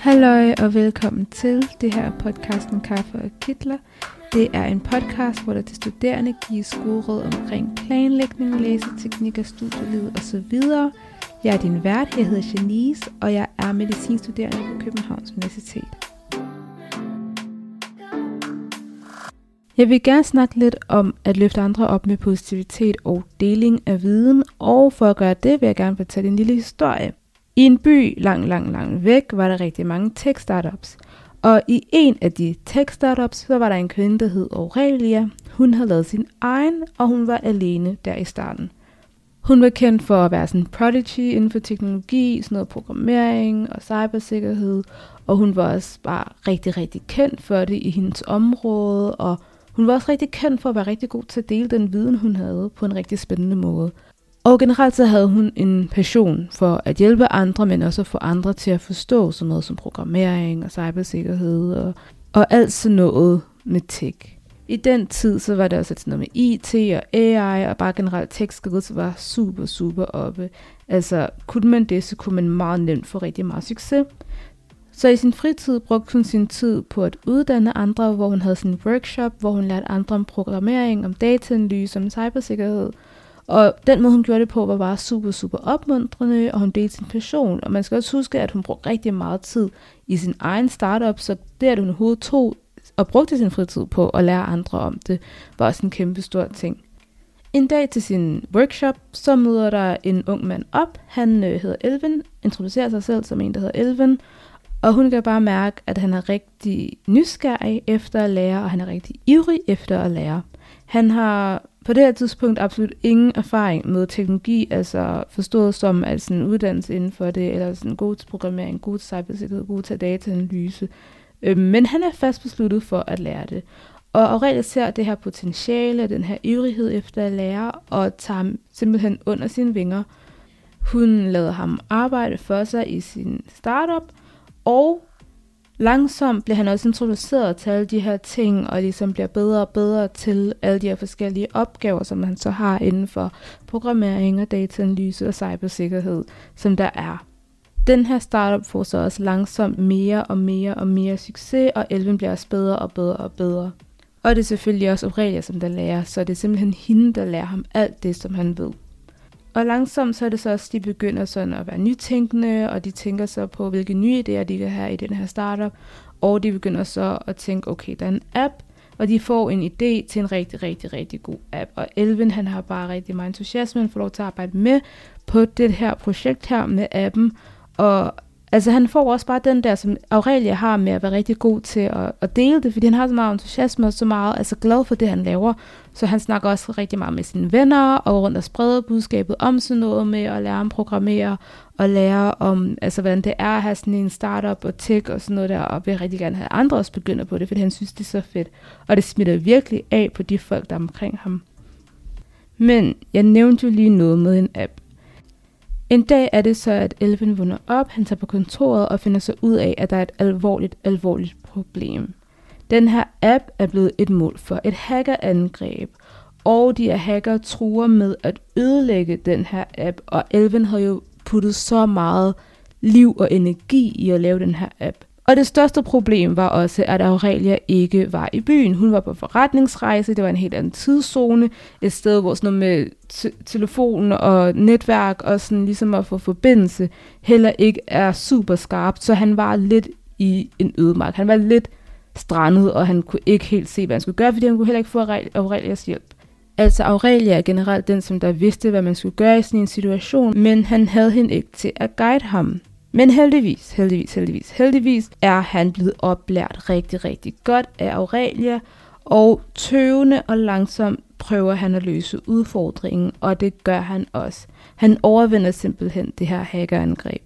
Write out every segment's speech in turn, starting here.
Halløj og velkommen til det her podcasten Kaffe og Kitler. Det er en podcast, hvor der til studerende gives gode råd omkring planlægning, læseteknikker, studieliv osv. Jeg er din vært, jeg hedder Janice, og jeg er medicinstuderende på Københavns Universitet. Jeg vil gerne snakke lidt om at løfte andre op med positivitet og deling af viden, og for at gøre det vil jeg gerne fortælle en lille historie. I en by langt, langt, langt væk var der rigtig mange tech-startups. Og i en af de tech-startups, så var der en kvinde, der hed Aurelia. Hun havde lavet sin egen, og hun var alene der i starten. Hun var kendt for at være sådan en prodigy inden for teknologi, sådan noget programmering og cybersikkerhed, og hun var også bare rigtig, rigtig kendt for det i hendes område, og hun var også rigtig kendt for at være rigtig god til at dele den viden, hun havde på en rigtig spændende måde. Og generelt så havde hun en passion for at hjælpe andre, men også at få andre til at forstå sådan noget som programmering og cybersikkerhed og, og alt sådan noget med tech. I den tid, så var det også sådan noget med IT og AI, og bare generelt tech så var super, super oppe. Altså, kunne man det, så kunne man meget nemt få rigtig meget succes. Så i sin fritid brugte hun sin tid på at uddanne andre, hvor hun havde sin workshop, hvor hun lærte andre om programmering, om dataanalyse, om cybersikkerhed, og den måde, hun gjorde det på, var bare super, super opmuntrende, og hun delte sin passion. Og man skal også huske, at hun brugte rigtig meget tid i sin egen startup, så det, at hun overhovedet tog og brugte sin fritid på at lære andre om det, var også en kæmpe stor ting. En dag til sin workshop, så møder der en ung mand op. Han øh, hedder Elvin, introducerer sig selv som en, der hedder Elvin, og hun kan bare mærke, at han er rigtig nysgerrig efter at lære, og han er rigtig ivrig efter at lære. Han har på det her tidspunkt absolut ingen erfaring med teknologi, altså forstået som altså en uddannelse inden for det, eller sådan god til programmering, god til cybersikkerhed, god til dataanalyse. Øh, men han er fast besluttet for at lære det. Og Aurelia ser det her potentiale, den her ivrighed efter at lære, og tager ham simpelthen under sine vinger. Hun lader ham arbejde for sig i sin startup, og langsomt bliver han også introduceret til alle de her ting, og ligesom bliver bedre og bedre til alle de her forskellige opgaver, som han så har inden for programmering og dataanalyse og cybersikkerhed, som der er. Den her startup får så også langsomt mere og mere og mere succes, og Elvin bliver også bedre og bedre og bedre. Og det er selvfølgelig også Aurelia, som der lærer, så det er simpelthen hende, der lærer ham alt det, som han ved. Og langsomt så er det så også, de begynder sådan at være nytænkende, og de tænker så på, hvilke nye idéer de vil have i den her startup. Og de begynder så at tænke, okay, der er en app, og de får en idé til en rigtig, rigtig, rigtig god app. Og Elvin, han har bare rigtig meget entusiasme, han får lov til at arbejde med på det her projekt her med appen. Og Altså han får også bare den der, som Aurelia har med at være rigtig god til at, at dele det, fordi han har så meget entusiasme og så meget altså glad for det, han laver. Så han snakker også rigtig meget med sine venner og rundt og spreder budskabet om sådan noget med at lære om programmere og lære om, altså hvordan det er at have sådan en startup og tech og sådan noget der, og vil rigtig gerne have andre også begynder på det, fordi han synes, det er så fedt. Og det smitter virkelig af på de folk, der er omkring ham. Men jeg nævnte jo lige noget med en app. En dag er det så, at Elvin vågner op, han tager på kontoret og finder så ud af, at der er et alvorligt, alvorligt problem. Den her app er blevet et mål for et hackerangreb, og de her hacker truer med at ødelægge den her app, og Elvin har jo puttet så meget liv og energi i at lave den her app. Og det største problem var også, at Aurelia ikke var i byen. Hun var på forretningsrejse, det var en helt anden tidszone, et sted, hvor sådan noget med t- telefon og netværk og sådan ligesom at få forbindelse heller ikke er super skarpt, så han var lidt i en ødemark. Han var lidt strandet, og han kunne ikke helt se, hvad han skulle gøre, fordi han kunne heller ikke få Aurelias hjælp. Altså Aurelia er generelt den, som der vidste, hvad man skulle gøre i sådan en situation, men han havde hende ikke til at guide ham. Men heldigvis, heldigvis, heldigvis, heldigvis er han blevet oplært rigtig, rigtig godt af Aurelia, og tøvende og langsomt prøver han at løse udfordringen, og det gør han også. Han overvinder simpelthen det her hackerangreb.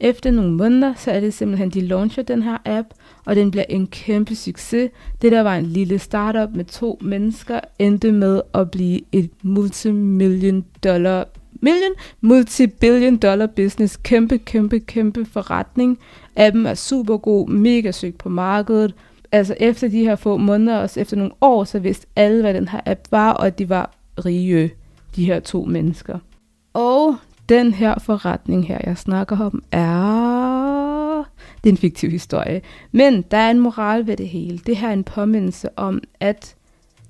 Efter nogle måneder, så er det simpelthen, de launcher den her app, og den bliver en kæmpe succes. Det der var en lille startup med to mennesker, endte med at blive et multimillion dollar million, multi-billion dollar business, kæmpe, kæmpe, kæmpe forretning. Appen er super god, mega søg på markedet. Altså efter de her få måneder, og efter nogle år, så vidste alle, hvad den her app var, og at de var rige, de her to mennesker. Og den her forretning her, jeg snakker om, er det er en fiktiv historie. Men der er en moral ved det hele. Det her er en påmindelse om, at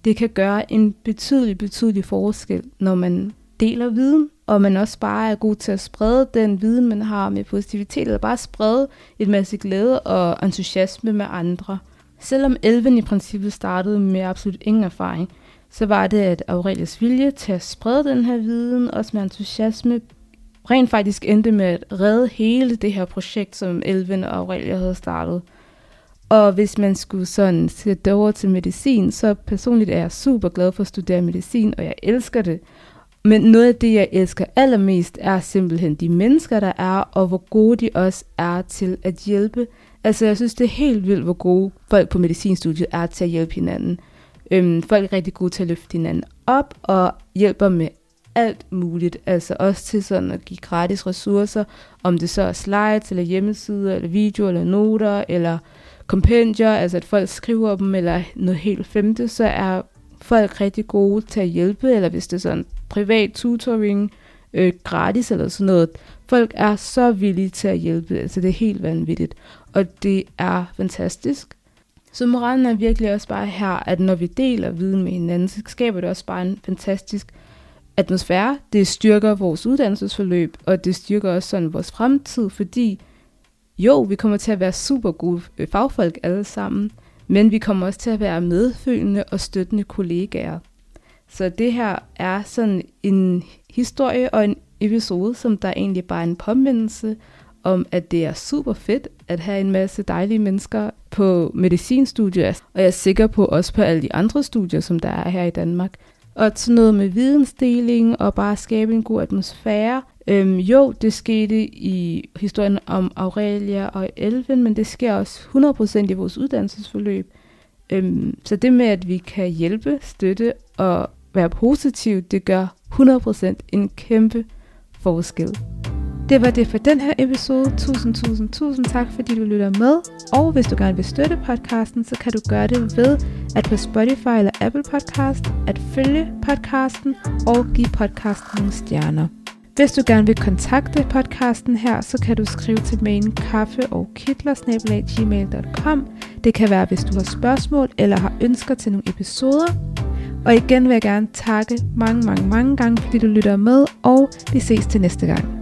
det kan gøre en betydelig, betydelig forskel, når man deler viden, og man også bare er god til at sprede den viden, man har med positivitet, eller bare sprede et masse glæde og entusiasme med andre. Selvom Elven i princippet startede med absolut ingen erfaring, så var det, at Aurelius vilje til at sprede den her viden, også med entusiasme, rent faktisk endte med at redde hele det her projekt, som Elven og Aurelia havde startet. Og hvis man skulle sådan sætte over til medicin, så personligt er jeg super glad for at studere medicin, og jeg elsker det. Men noget af det, jeg elsker allermest, er simpelthen de mennesker, der er, og hvor gode de også er til at hjælpe. Altså, jeg synes, det er helt vildt, hvor gode folk på medicinstudiet er til at hjælpe hinanden. Øhm, folk er rigtig gode til at løfte hinanden op, og hjælper med alt muligt. Altså også til sådan at give gratis ressourcer, om det så er slides, eller hjemmesider, eller videoer, eller noter, eller kompendier, altså at folk skriver dem, eller noget helt femte, så er folk rigtig gode til at hjælpe, eller hvis det er sådan privat tutoring, øh, gratis eller sådan noget. Folk er så villige til at hjælpe, altså det er helt vanvittigt, og det er fantastisk. Så moralen er virkelig også bare her, at når vi deler viden med hinanden, så skaber det også bare en fantastisk atmosfære. Det styrker vores uddannelsesforløb, og det styrker også sådan vores fremtid, fordi jo, vi kommer til at være super gode øh, fagfolk alle sammen, men vi kommer også til at være medfølende og støttende kollegaer. Så det her er sådan en historie og en episode, som der egentlig bare er en påmindelse om, at det er super fedt at have en masse dejlige mennesker på medicinstudier, og jeg er sikker på også på alle de andre studier, som der er her i Danmark. Og sådan noget med vidensdeling og bare skabe en god atmosfære. Øhm, jo, det skete i historien om Aurelia og Elven, men det sker også 100% i vores uddannelsesforløb. Øhm, så det med, at vi kan hjælpe, støtte og være positiv, det gør 100% en kæmpe forskel. Det var det for den her episode. Tusind, tusind, tusind tak, fordi du lytter med. Og hvis du gerne vil støtte podcasten, så kan du gøre det ved at på Spotify eller Apple Podcast at følge podcasten og give podcasten nogle stjerner. Hvis du gerne vil kontakte podcasten her, så kan du skrive til mailen kaffe og kitler Det kan være, hvis du har spørgsmål eller har ønsker til nogle episoder. Og igen vil jeg gerne takke mange, mange, mange gange, fordi du lytter med, og vi ses til næste gang.